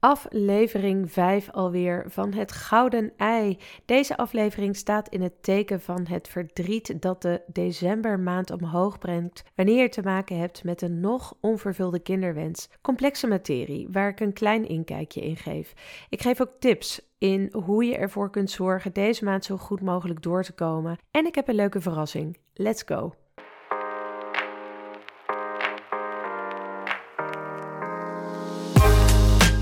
Aflevering 5 alweer van het Gouden Ei. Deze aflevering staat in het teken van het verdriet dat de decembermaand omhoog brengt wanneer je te maken hebt met een nog onvervulde kinderwens. Complexe materie waar ik een klein inkijkje in geef. Ik geef ook tips in hoe je ervoor kunt zorgen deze maand zo goed mogelijk door te komen. En ik heb een leuke verrassing. Let's go!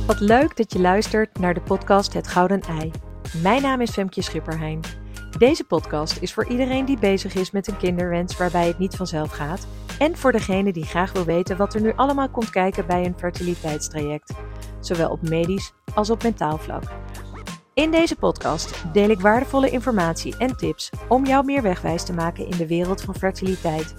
Wat leuk dat je luistert naar de podcast Het Gouden Ei. Mijn naam is Femke Schipperheijn. Deze podcast is voor iedereen die bezig is met een kinderwens waarbij het niet vanzelf gaat. En voor degene die graag wil weten wat er nu allemaal komt kijken bij een fertiliteitstraject. Zowel op medisch als op mentaal vlak. In deze podcast deel ik waardevolle informatie en tips om jou meer wegwijs te maken in de wereld van fertiliteit.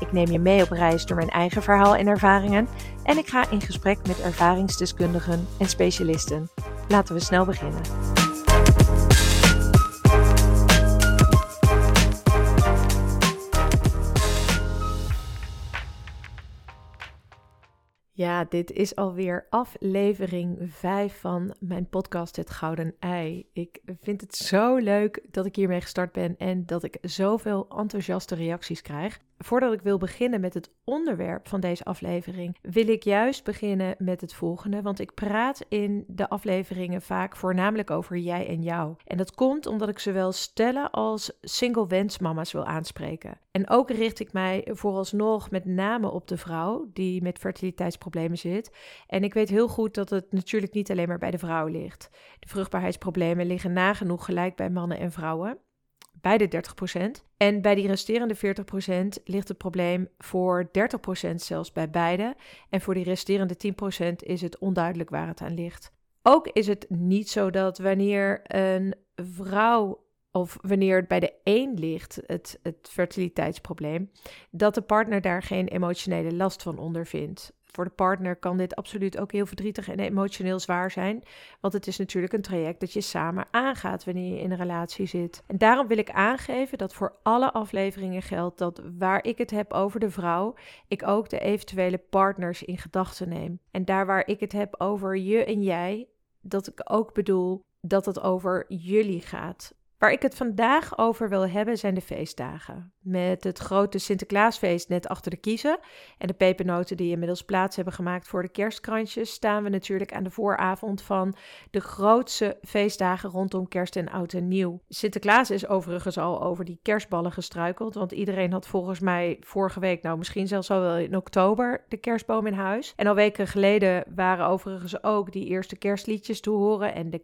Ik neem je mee op reis door mijn eigen verhaal en ervaringen en ik ga in gesprek met ervaringsdeskundigen en specialisten. Laten we snel beginnen. Ja, dit is alweer aflevering 5 van mijn podcast Het Gouden Ei. Ik vind het zo leuk dat ik hiermee gestart ben en dat ik zoveel enthousiaste reacties krijg. Voordat ik wil beginnen met het onderwerp van deze aflevering, wil ik juist beginnen met het volgende. Want ik praat in de afleveringen vaak voornamelijk over jij en jou. En dat komt omdat ik zowel stellen als single wensmama's wil aanspreken. En ook richt ik mij vooralsnog met name op de vrouw die met fertiliteitsproblemen zit. En ik weet heel goed dat het natuurlijk niet alleen maar bij de vrouw ligt. De vruchtbaarheidsproblemen liggen nagenoeg gelijk bij mannen en vrouwen bij de 30%. En bij die resterende 40% ligt het probleem voor 30% zelfs bij beide. En voor die resterende 10% is het onduidelijk waar het aan ligt. Ook is het niet zo dat wanneer een vrouw of wanneer het bij de een ligt, het, het fertiliteitsprobleem, dat de partner daar geen emotionele last van ondervindt voor de partner kan dit absoluut ook heel verdrietig en emotioneel zwaar zijn. Want het is natuurlijk een traject dat je samen aangaat wanneer je in een relatie zit. En daarom wil ik aangeven dat voor alle afleveringen geldt dat waar ik het heb over de vrouw, ik ook de eventuele partners in gedachten neem. En daar waar ik het heb over je en jij, dat ik ook bedoel dat het over jullie gaat. Waar ik het vandaag over wil hebben zijn de feestdagen. Met het grote Sinterklaasfeest net achter de kiezen en de pepernoten die inmiddels plaats hebben gemaakt voor de kerstkrantjes, staan we natuurlijk aan de vooravond van de grootste feestdagen rondom kerst en oud en nieuw. Sinterklaas is overigens al over die kerstballen gestruikeld, want iedereen had volgens mij vorige week, nou misschien zelfs al wel in oktober, de kerstboom in huis. En al weken geleden waren overigens ook die eerste kerstliedjes te horen en de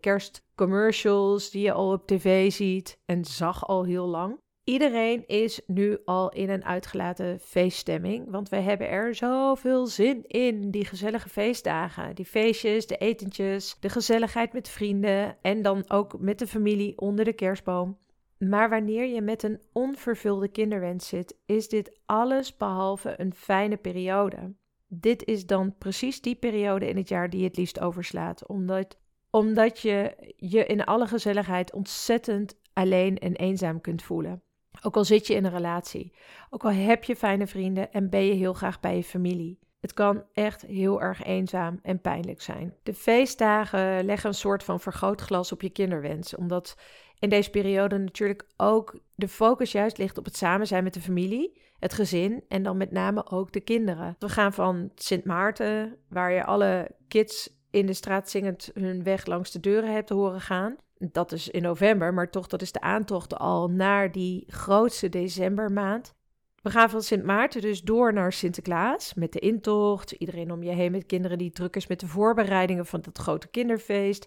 kerstcommercials die je al op tv ziet en zag al heel lang. Iedereen is nu al in een uitgelaten feeststemming, want we hebben er zoveel zin in, die gezellige feestdagen. Die feestjes, de etentjes, de gezelligheid met vrienden en dan ook met de familie onder de kerstboom. Maar wanneer je met een onvervulde kinderwens zit, is dit alles behalve een fijne periode. Dit is dan precies die periode in het jaar die je het liefst overslaat, omdat, omdat je je in alle gezelligheid ontzettend alleen en eenzaam kunt voelen. Ook al zit je in een relatie, ook al heb je fijne vrienden en ben je heel graag bij je familie. Het kan echt heel erg eenzaam en pijnlijk zijn. De feestdagen leggen een soort van vergrootglas op je kinderwens, omdat in deze periode natuurlijk ook de focus juist ligt op het samen zijn met de familie, het gezin en dan met name ook de kinderen. We gaan van Sint Maarten, waar je alle kids in de straat zingend hun weg langs de deuren hebt horen gaan, dat is in november, maar toch, dat is de aantocht al naar die grootste decembermaand. We gaan van Sint Maarten dus door naar Sinterklaas met de intocht. Iedereen om je heen met kinderen die druk is met de voorbereidingen van dat grote kinderfeest.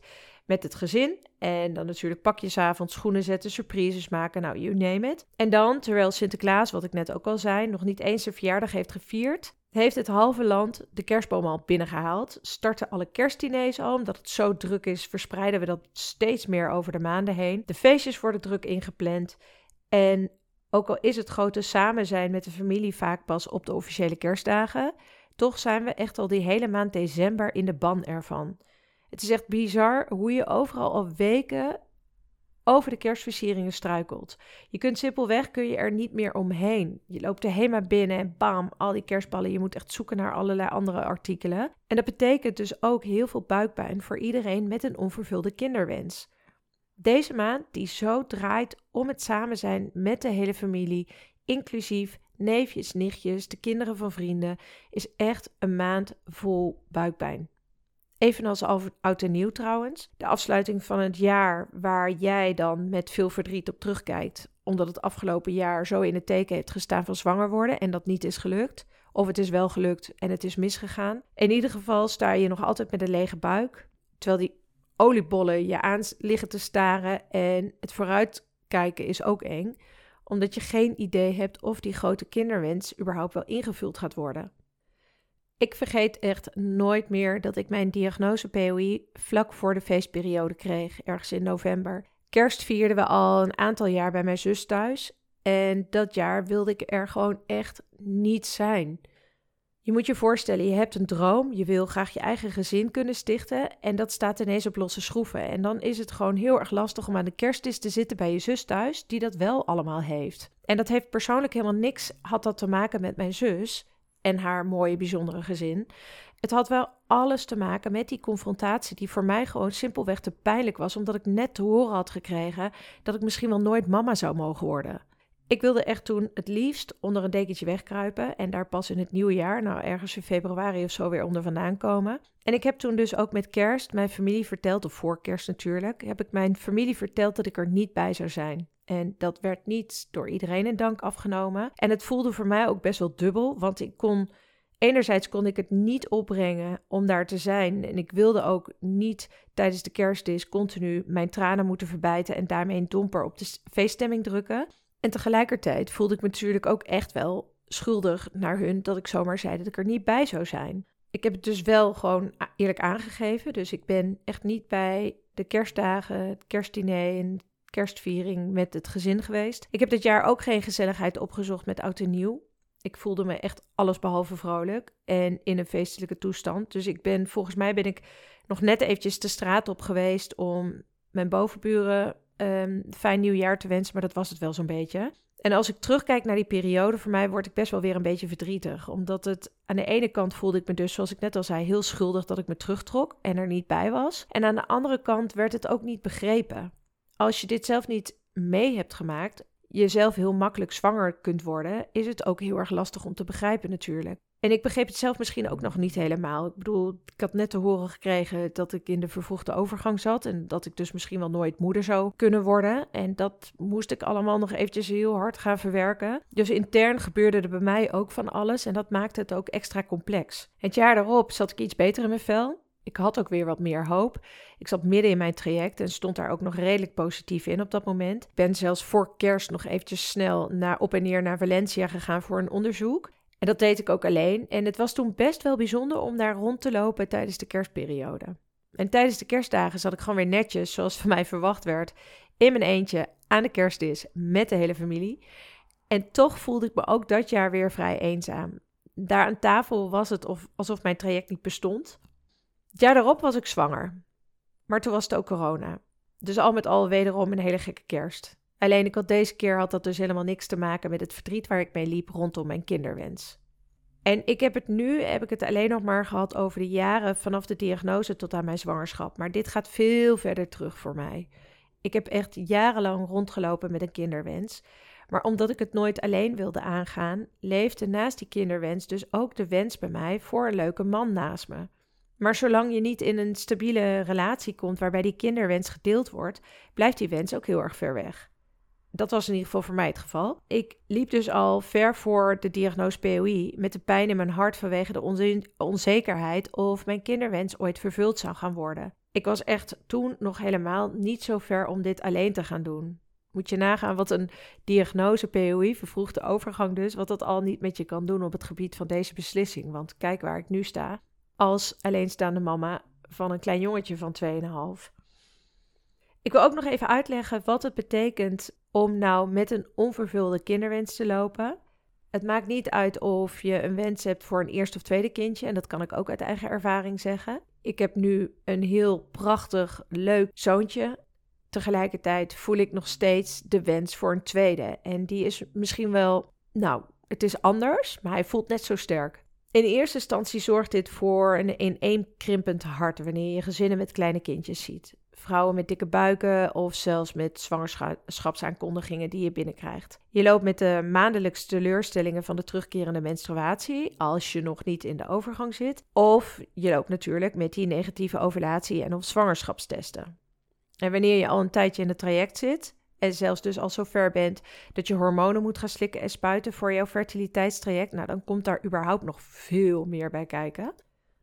Met het gezin. En dan natuurlijk pakjesavond, schoenen zetten, surprises maken. Nou, you name it. En dan, terwijl Sinterklaas, wat ik net ook al zei, nog niet eens zijn verjaardag heeft gevierd, heeft het halve land de kerstboom al binnengehaald. Starten alle kerstdiners al. Omdat het zo druk is, verspreiden we dat steeds meer over de maanden heen. De feestjes worden druk ingepland. En ook al is het grote samen zijn met de familie vaak pas op de officiële kerstdagen, toch zijn we echt al die hele maand december in de ban ervan. Het is echt bizar hoe je overal al weken over de kerstversieringen struikelt. Je kunt simpelweg, kun je er niet meer omheen. Je loopt de HEMA binnen en bam, al die kerstballen. Je moet echt zoeken naar allerlei andere artikelen. En dat betekent dus ook heel veel buikpijn voor iedereen met een onvervulde kinderwens. Deze maand die zo draait om het samen zijn met de hele familie, inclusief neefjes, nichtjes, de kinderen van vrienden, is echt een maand vol buikpijn. Evenals oud en nieuw trouwens. De afsluiting van het jaar waar jij dan met veel verdriet op terugkijkt. Omdat het afgelopen jaar zo in het teken heeft gestaan van zwanger worden en dat niet is gelukt. Of het is wel gelukt en het is misgegaan. In ieder geval sta je nog altijd met een lege buik. Terwijl die oliebollen je aan liggen te staren en het vooruitkijken is ook eng. Omdat je geen idee hebt of die grote kinderwens überhaupt wel ingevuld gaat worden. Ik vergeet echt nooit meer dat ik mijn diagnose POI vlak voor de feestperiode kreeg, ergens in november. Kerst vierden we al een aantal jaar bij mijn zus thuis. En dat jaar wilde ik er gewoon echt niet zijn. Je moet je voorstellen, je hebt een droom, je wil graag je eigen gezin kunnen stichten en dat staat ineens op losse schroeven. En dan is het gewoon heel erg lastig om aan de kerstdis te zitten bij je zus thuis, die dat wel allemaal heeft. En dat heeft persoonlijk helemaal niks, had dat te maken met mijn zus en haar mooie, bijzondere gezin. Het had wel alles te maken met die confrontatie, die voor mij gewoon simpelweg te pijnlijk was, omdat ik net te horen had gekregen dat ik misschien wel nooit mama zou mogen worden. Ik wilde echt toen het liefst onder een dekentje wegkruipen en daar pas in het nieuwe jaar, nou ergens in februari of zo, weer onder vandaan komen. En ik heb toen dus ook met kerst mijn familie verteld, of voor kerst natuurlijk, heb ik mijn familie verteld dat ik er niet bij zou zijn. En dat werd niet door iedereen in dank afgenomen. En het voelde voor mij ook best wel dubbel, want ik kon enerzijds kon ik het niet opbrengen om daar te zijn. En ik wilde ook niet tijdens de kerstdis continu mijn tranen moeten verbijten en daarmee een domper op de feeststemming drukken. En tegelijkertijd voelde ik me natuurlijk ook echt wel schuldig naar hun dat ik zomaar zei dat ik er niet bij zou zijn. Ik heb het dus wel gewoon eerlijk aangegeven. Dus ik ben echt niet bij de kerstdagen, het kerstdiner en kerstviering met het gezin geweest. Ik heb dit jaar ook geen gezelligheid opgezocht met oud en nieuw. Ik voelde me echt allesbehalve vrolijk en in een feestelijke toestand. Dus ik ben, volgens mij ben ik nog net eventjes de straat op geweest om mijn bovenburen um, fijn nieuwjaar te wensen, maar dat was het wel zo'n beetje. En als ik terugkijk naar die periode, voor mij word ik best wel weer een beetje verdrietig. Omdat het aan de ene kant voelde ik me dus, zoals ik net al zei, heel schuldig dat ik me terugtrok en er niet bij was. En aan de andere kant werd het ook niet begrepen. Als je dit zelf niet mee hebt gemaakt, jezelf heel makkelijk zwanger kunt worden, is het ook heel erg lastig om te begrijpen natuurlijk. En ik begreep het zelf misschien ook nog niet helemaal. Ik bedoel, ik had net te horen gekregen dat ik in de vervroegde overgang zat en dat ik dus misschien wel nooit moeder zou kunnen worden. En dat moest ik allemaal nog eventjes heel hard gaan verwerken. Dus intern gebeurde er bij mij ook van alles en dat maakte het ook extra complex. Het jaar daarop zat ik iets beter in mijn vel. Ik had ook weer wat meer hoop. Ik zat midden in mijn traject en stond daar ook nog redelijk positief in op dat moment. Ik ben zelfs voor kerst nog eventjes snel naar, op en neer naar Valencia gegaan voor een onderzoek. En dat deed ik ook alleen. En het was toen best wel bijzonder om daar rond te lopen tijdens de kerstperiode. En tijdens de kerstdagen zat ik gewoon weer netjes, zoals van mij verwacht werd, in mijn eentje aan de kerstdis met de hele familie. En toch voelde ik me ook dat jaar weer vrij eenzaam. Daar aan tafel was het of, alsof mijn traject niet bestond. Het jaar daarop was ik zwanger. Maar toen was het ook corona. Dus al met al wederom een hele gekke kerst. Alleen ik had deze keer had dat dus helemaal niks te maken met het verdriet waar ik mee liep rondom mijn kinderwens. En ik heb het nu, heb ik het alleen nog maar gehad over de jaren vanaf de diagnose tot aan mijn zwangerschap. Maar dit gaat veel verder terug voor mij. Ik heb echt jarenlang rondgelopen met een kinderwens. Maar omdat ik het nooit alleen wilde aangaan, leefde naast die kinderwens dus ook de wens bij mij voor een leuke man naast me. Maar zolang je niet in een stabiele relatie komt waarbij die kinderwens gedeeld wordt, blijft die wens ook heel erg ver weg. Dat was in ieder geval voor mij het geval. Ik liep dus al ver voor de diagnose POI met de pijn in mijn hart vanwege de onzekerheid of mijn kinderwens ooit vervuld zou gaan worden. Ik was echt toen nog helemaal niet zo ver om dit alleen te gaan doen. Moet je nagaan wat een diagnose POI, vervroegde overgang dus, wat dat al niet met je kan doen op het gebied van deze beslissing. Want kijk waar ik nu sta, als alleenstaande mama van een klein jongetje van 2,5. Ik wil ook nog even uitleggen wat het betekent om nou met een onvervulde kinderwens te lopen. Het maakt niet uit of je een wens hebt voor een eerste of tweede kindje. En dat kan ik ook uit eigen ervaring zeggen. Ik heb nu een heel prachtig, leuk zoontje. Tegelijkertijd voel ik nog steeds de wens voor een tweede. En die is misschien wel, nou, het is anders, maar hij voelt net zo sterk. In eerste instantie zorgt dit voor een ineenkrimpend hart wanneer je gezinnen met kleine kindjes ziet. Vrouwen met dikke buiken of zelfs met zwangerschapsaankondigingen die je binnenkrijgt. Je loopt met de maandelijkse teleurstellingen van de terugkerende menstruatie, als je nog niet in de overgang zit. Of je loopt natuurlijk met die negatieve ovulatie en of zwangerschapstesten. En wanneer je al een tijdje in het traject zit, en zelfs dus al zo ver bent dat je hormonen moet gaan slikken en spuiten voor jouw fertiliteitstraject, nou dan komt daar überhaupt nog veel meer bij kijken.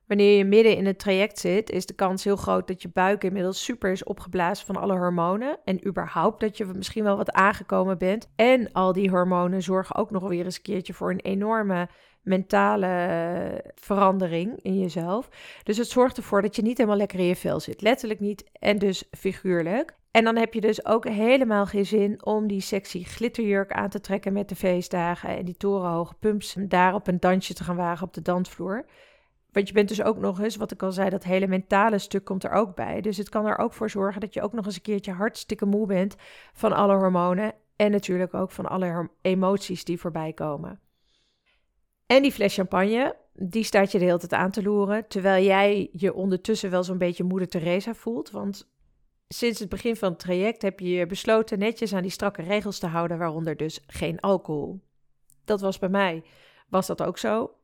Wanneer je midden in het traject zit, is de kans heel groot dat je buik inmiddels super is opgeblazen van alle hormonen. En überhaupt dat je misschien wel wat aangekomen bent. En al die hormonen zorgen ook nog weer eens een keertje voor een enorme mentale verandering in jezelf. Dus het zorgt ervoor dat je niet helemaal lekker in je vel zit. Letterlijk niet en dus figuurlijk. En dan heb je dus ook helemaal geen zin om die sexy glitterjurk aan te trekken met de feestdagen en die torenhoge pumps daar op een dansje te gaan wagen op de dansvloer. Want je bent dus ook nog eens, wat ik al zei, dat hele mentale stuk komt er ook bij. Dus het kan er ook voor zorgen dat je ook nog eens een keertje hartstikke moe bent van alle hormonen. En natuurlijk ook van alle emoties die voorbij komen. En die fles champagne, die staat je de hele tijd aan te loeren. Terwijl jij je ondertussen wel zo'n beetje moeder Teresa voelt. Want sinds het begin van het traject heb je besloten netjes aan die strakke regels te houden, waaronder dus geen alcohol. Dat was bij mij, was dat ook zo.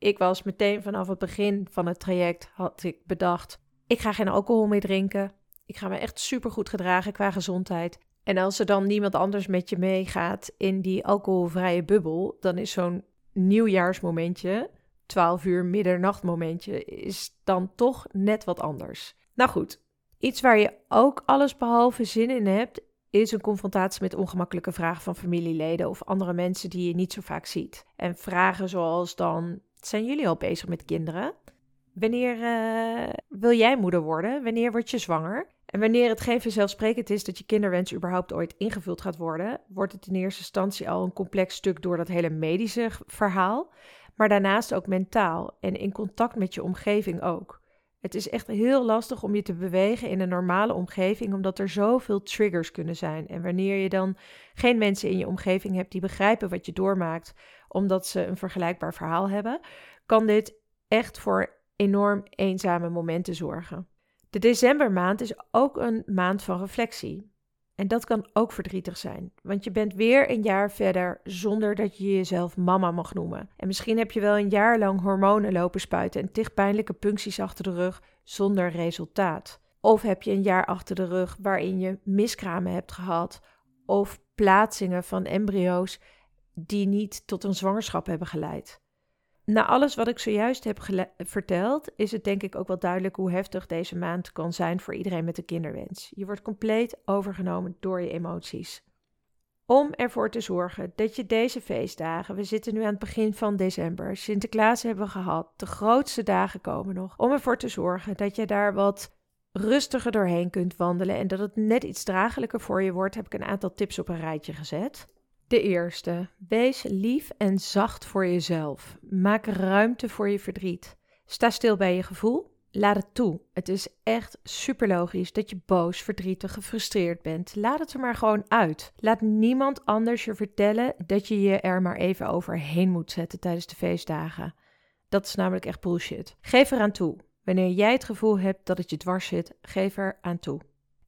Ik was meteen vanaf het begin van het traject, had ik bedacht, ik ga geen alcohol meer drinken. Ik ga me echt super goed gedragen qua gezondheid. En als er dan niemand anders met je meegaat in die alcoholvrije bubbel, dan is zo'n nieuwjaarsmomentje, 12 uur middernachtmomentje, is dan toch net wat anders. Nou goed, Iets waar je ook alles behalve zin in hebt, is een confrontatie met ongemakkelijke vragen van familieleden of andere mensen die je niet zo vaak ziet. En vragen zoals dan: zijn jullie al bezig met kinderen? Wanneer uh, wil jij moeder worden? Wanneer word je zwanger? En wanneer het geen vanzelfsprekend is dat je kinderwens überhaupt ooit ingevuld gaat worden, wordt het in eerste instantie al een complex stuk door dat hele medische verhaal, maar daarnaast ook mentaal en in contact met je omgeving ook. Het is echt heel lastig om je te bewegen in een normale omgeving, omdat er zoveel triggers kunnen zijn. En wanneer je dan geen mensen in je omgeving hebt die begrijpen wat je doormaakt, omdat ze een vergelijkbaar verhaal hebben, kan dit echt voor enorm eenzame momenten zorgen. De decembermaand is ook een maand van reflectie. En dat kan ook verdrietig zijn, want je bent weer een jaar verder zonder dat je jezelf mama mag noemen. En misschien heb je wel een jaar lang hormonen lopen spuiten en tig pijnlijke puncties achter de rug zonder resultaat. Of heb je een jaar achter de rug waarin je miskramen hebt gehad of plaatsingen van embryo's die niet tot een zwangerschap hebben geleid. Na alles wat ik zojuist heb verteld, is het denk ik ook wel duidelijk hoe heftig deze maand kan zijn voor iedereen met een kinderwens. Je wordt compleet overgenomen door je emoties. Om ervoor te zorgen dat je deze feestdagen, we zitten nu aan het begin van december, Sinterklaas hebben we gehad, de grootste dagen komen nog, om ervoor te zorgen dat je daar wat rustiger doorheen kunt wandelen en dat het net iets draaglijker voor je wordt, heb ik een aantal tips op een rijtje gezet. De eerste. Wees lief en zacht voor jezelf. Maak ruimte voor je verdriet. Sta stil bij je gevoel. Laat het toe. Het is echt super logisch dat je boos, verdrietig, gefrustreerd bent. Laat het er maar gewoon uit. Laat niemand anders je vertellen dat je je er maar even overheen moet zetten tijdens de feestdagen. Dat is namelijk echt bullshit. Geef eraan toe. Wanneer jij het gevoel hebt dat het je dwars zit, geef er aan toe.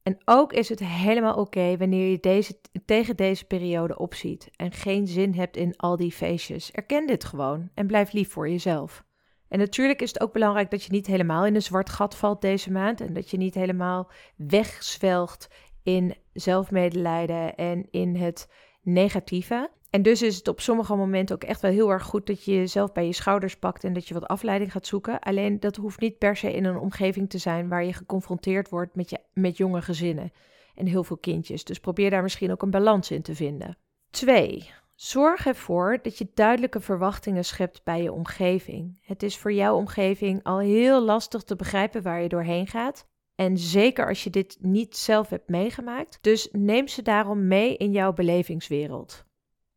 En ook is het helemaal oké wanneer je deze, tegen deze periode opziet en geen zin hebt in al die feestjes. Erken dit gewoon en blijf lief voor jezelf. En natuurlijk is het ook belangrijk dat je niet helemaal in een zwart gat valt deze maand en dat je niet helemaal wegzwelgt in zelfmedelijden en in het negatieve. En dus is het op sommige momenten ook echt wel heel erg goed dat je jezelf bij je schouders pakt en dat je wat afleiding gaat zoeken. Alleen dat hoeft niet per se in een omgeving te zijn waar je geconfronteerd wordt met, je, met jonge gezinnen en heel veel kindjes. Dus probeer daar misschien ook een balans in te vinden. Twee, zorg ervoor dat je duidelijke verwachtingen schept bij je omgeving. Het is voor jouw omgeving al heel lastig te begrijpen waar je doorheen gaat. En zeker als je dit niet zelf hebt meegemaakt. Dus neem ze daarom mee in jouw belevingswereld.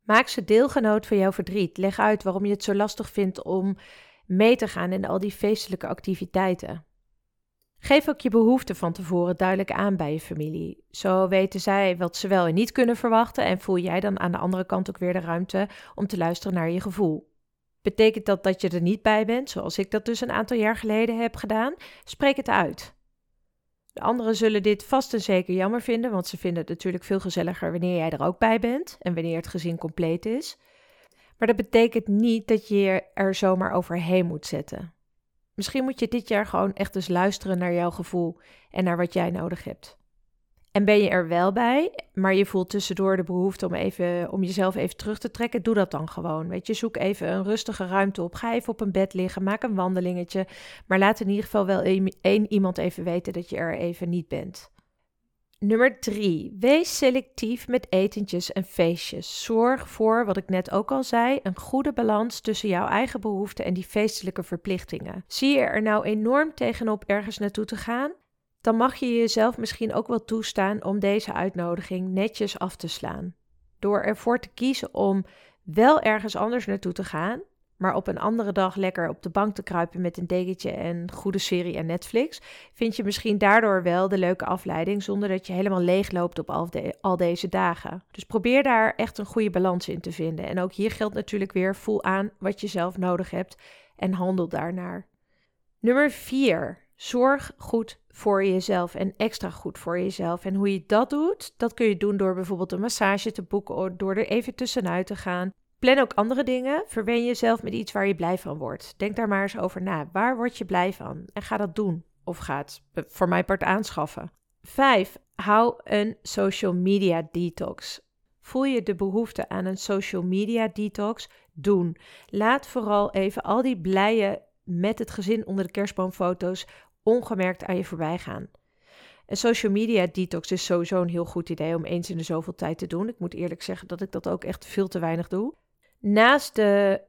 Maak ze deelgenoot van jouw verdriet. Leg uit waarom je het zo lastig vindt om mee te gaan in al die feestelijke activiteiten. Geef ook je behoeften van tevoren duidelijk aan bij je familie. Zo weten zij wat ze wel en niet kunnen verwachten en voel jij dan aan de andere kant ook weer de ruimte om te luisteren naar je gevoel. Betekent dat dat je er niet bij bent, zoals ik dat dus een aantal jaar geleden heb gedaan? Spreek het uit. De anderen zullen dit vast en zeker jammer vinden, want ze vinden het natuurlijk veel gezelliger wanneer jij er ook bij bent en wanneer het gezin compleet is. Maar dat betekent niet dat je er zomaar overheen moet zetten. Misschien moet je dit jaar gewoon echt eens luisteren naar jouw gevoel en naar wat jij nodig hebt. En ben je er wel bij, maar je voelt tussendoor de behoefte om, even, om jezelf even terug te trekken, doe dat dan gewoon. Weet je, zoek even een rustige ruimte op. Ga even op een bed liggen, maak een wandelingetje. Maar laat in ieder geval wel één iemand even weten dat je er even niet bent. Nummer 3. Wees selectief met etentjes en feestjes. Zorg voor, wat ik net ook al zei, een goede balans tussen jouw eigen behoeften en die feestelijke verplichtingen. Zie je er nou enorm tegenop ergens naartoe te gaan? Dan mag je jezelf misschien ook wel toestaan om deze uitnodiging netjes af te slaan. Door ervoor te kiezen om wel ergens anders naartoe te gaan, maar op een andere dag lekker op de bank te kruipen met een dekentje en goede serie en Netflix, vind je misschien daardoor wel de leuke afleiding zonder dat je helemaal leeg loopt op al, al deze dagen. Dus probeer daar echt een goede balans in te vinden. En ook hier geldt natuurlijk weer: voel aan wat je zelf nodig hebt en handel daarnaar. Nummer 4. Zorg goed voor jezelf en extra goed voor jezelf. En hoe je dat doet, dat kun je doen door bijvoorbeeld een massage te boeken, door er even tussenuit te gaan. Plan ook andere dingen. Verwen jezelf met iets waar je blij van wordt. Denk daar maar eens over na. Waar word je blij van? En ga dat doen. Of ga het voor mijn part aanschaffen. 5. Hou een social media detox. Voel je de behoefte aan een social media detox? Doen. Laat vooral even al die blije met het gezin onder de kerstboomfoto's ongemerkt aan je voorbij gaan. Een social media detox is sowieso een heel goed idee om eens in de zoveel tijd te doen. Ik moet eerlijk zeggen dat ik dat ook echt veel te weinig doe naast de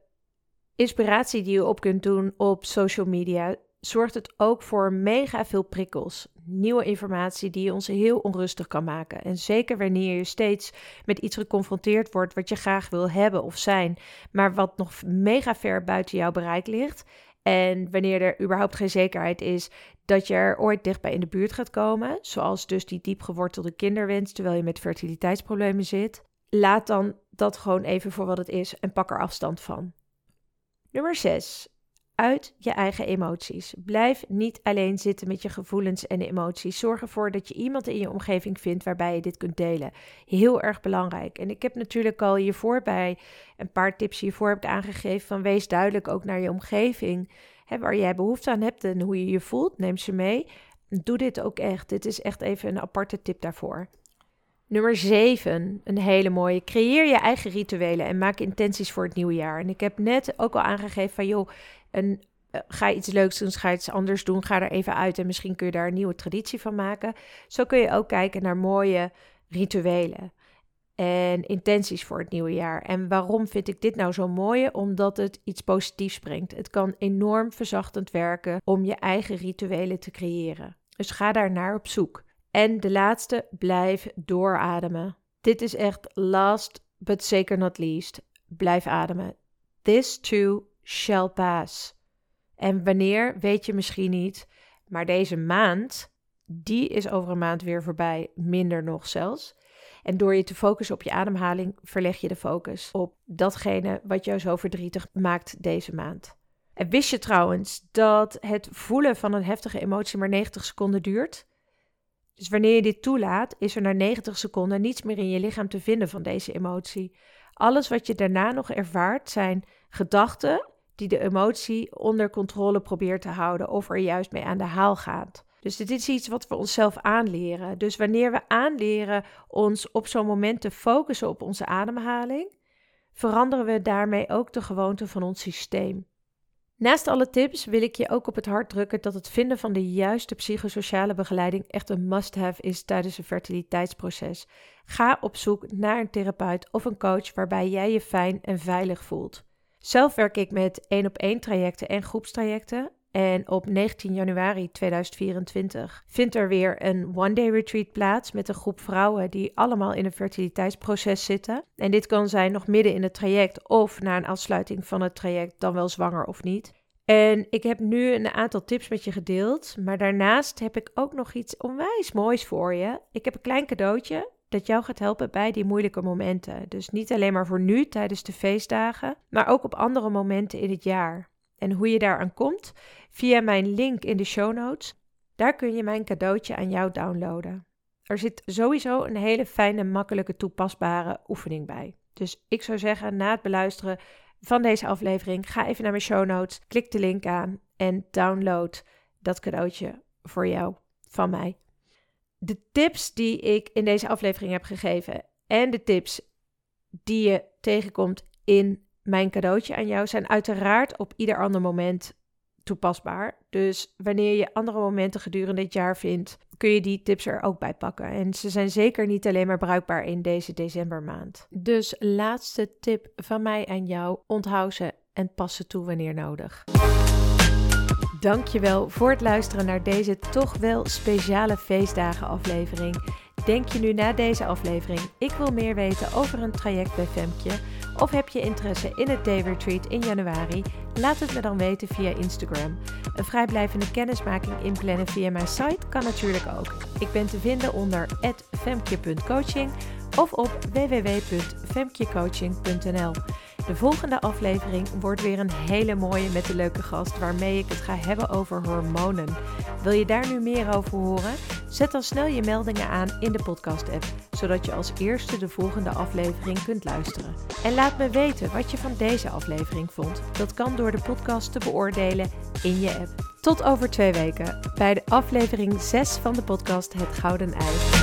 inspiratie die je op kunt doen op social media, zorgt het ook voor mega veel prikkels. Nieuwe informatie die ons heel onrustig kan maken. En zeker wanneer je steeds met iets geconfronteerd wordt wat je graag wil hebben of zijn, maar wat nog mega ver buiten jouw bereik ligt. En wanneer er überhaupt geen zekerheid is dat je er ooit dichtbij in de buurt gaat komen, zoals dus die diepgewortelde kinderwens terwijl je met fertiliteitsproblemen zit, laat dan dat gewoon even voor wat het is en pak er afstand van. Nummer 6. Uit je eigen emoties. Blijf niet alleen zitten met je gevoelens en emoties. Zorg ervoor dat je iemand in je omgeving vindt waarbij je dit kunt delen. Heel erg belangrijk. En ik heb natuurlijk al hiervoor bij een paar tips hiervoor heb aangegeven van wees duidelijk ook naar je omgeving. Hè, waar jij behoefte aan hebt en hoe je je voelt. Neem ze mee. Doe dit ook echt. Dit is echt even een aparte tip daarvoor. Nummer 7, een hele mooie. Creëer je eigen rituelen en maak intenties voor het nieuwe jaar. En ik heb net ook al aangegeven van joh, een, uh, ga iets leuks doen, ga iets anders doen, ga er even uit en misschien kun je daar een nieuwe traditie van maken. Zo kun je ook kijken naar mooie rituelen en intenties voor het nieuwe jaar. En waarom vind ik dit nou zo mooi? Omdat het iets positiefs brengt. Het kan enorm verzachtend werken om je eigen rituelen te creëren. Dus ga daar naar op zoek. En de laatste, blijf doorademen. Dit is echt last but zeker not least. Blijf ademen. This too shall. En wanneer, weet je misschien niet. Maar deze maand, die is over een maand weer voorbij. Minder nog zelfs. En door je te focussen op je ademhaling, verleg je de focus op datgene wat jou zo verdrietig maakt deze maand. En wist je trouwens dat het voelen van een heftige emotie maar 90 seconden duurt? Dus wanneer je dit toelaat, is er na 90 seconden niets meer in je lichaam te vinden van deze emotie. Alles wat je daarna nog ervaart zijn gedachten die de emotie onder controle probeert te houden of er juist mee aan de haal gaat. Dus dit is iets wat we onszelf aanleren. Dus wanneer we aanleren ons op zo'n moment te focussen op onze ademhaling, veranderen we daarmee ook de gewoonte van ons systeem. Naast alle tips wil ik je ook op het hart drukken dat het vinden van de juiste psychosociale begeleiding echt een must-have is tijdens een fertiliteitsproces. Ga op zoek naar een therapeut of een coach waarbij jij je fijn en veilig voelt. Zelf werk ik met één op één trajecten en groepstrajecten. En op 19 januari 2024 vindt er weer een one-day retreat plaats met een groep vrouwen die allemaal in een fertiliteitsproces zitten. En dit kan zijn nog midden in het traject of na een afsluiting van het traject, dan wel zwanger of niet. En ik heb nu een aantal tips met je gedeeld, maar daarnaast heb ik ook nog iets onwijs moois voor je. Ik heb een klein cadeautje dat jou gaat helpen bij die moeilijke momenten. Dus niet alleen maar voor nu tijdens de feestdagen, maar ook op andere momenten in het jaar. En hoe je daaraan komt? Via mijn link in de show notes. Daar kun je mijn cadeautje aan jou downloaden. Er zit sowieso een hele fijne, makkelijke, toepasbare oefening bij. Dus ik zou zeggen, na het beluisteren van deze aflevering, ga even naar mijn show notes, klik de link aan en download dat cadeautje voor jou van mij. De tips die ik in deze aflevering heb gegeven en de tips die je tegenkomt in mijn cadeautje aan jou zijn uiteraard op ieder ander moment toepasbaar. Dus wanneer je andere momenten gedurende het jaar vindt, kun je die tips er ook bij pakken. En ze zijn zeker niet alleen maar bruikbaar in deze decembermaand. Dus laatste tip van mij aan jou: onthoud ze en pas ze toe wanneer nodig. Dankjewel voor het luisteren naar deze toch wel speciale feestdagen aflevering. Denk je nu na deze aflevering, ik wil meer weten over een traject bij Femke? Of heb je interesse in het Day Retreat in januari? Laat het me dan weten via Instagram. Een vrijblijvende kennismaking inplannen via mijn site kan natuurlijk ook. Ik ben te vinden onder femke.coaching of op www.femkecoaching.nl. De volgende aflevering wordt weer een hele mooie met de leuke gast waarmee ik het ga hebben over hormonen. Wil je daar nu meer over horen? Zet dan snel je meldingen aan in de podcast-app, zodat je als eerste de volgende aflevering kunt luisteren. En laat me weten wat je van deze aflevering vond. Dat kan door de podcast te beoordelen in je app. Tot over twee weken bij de aflevering 6 van de podcast Het Gouden Ei.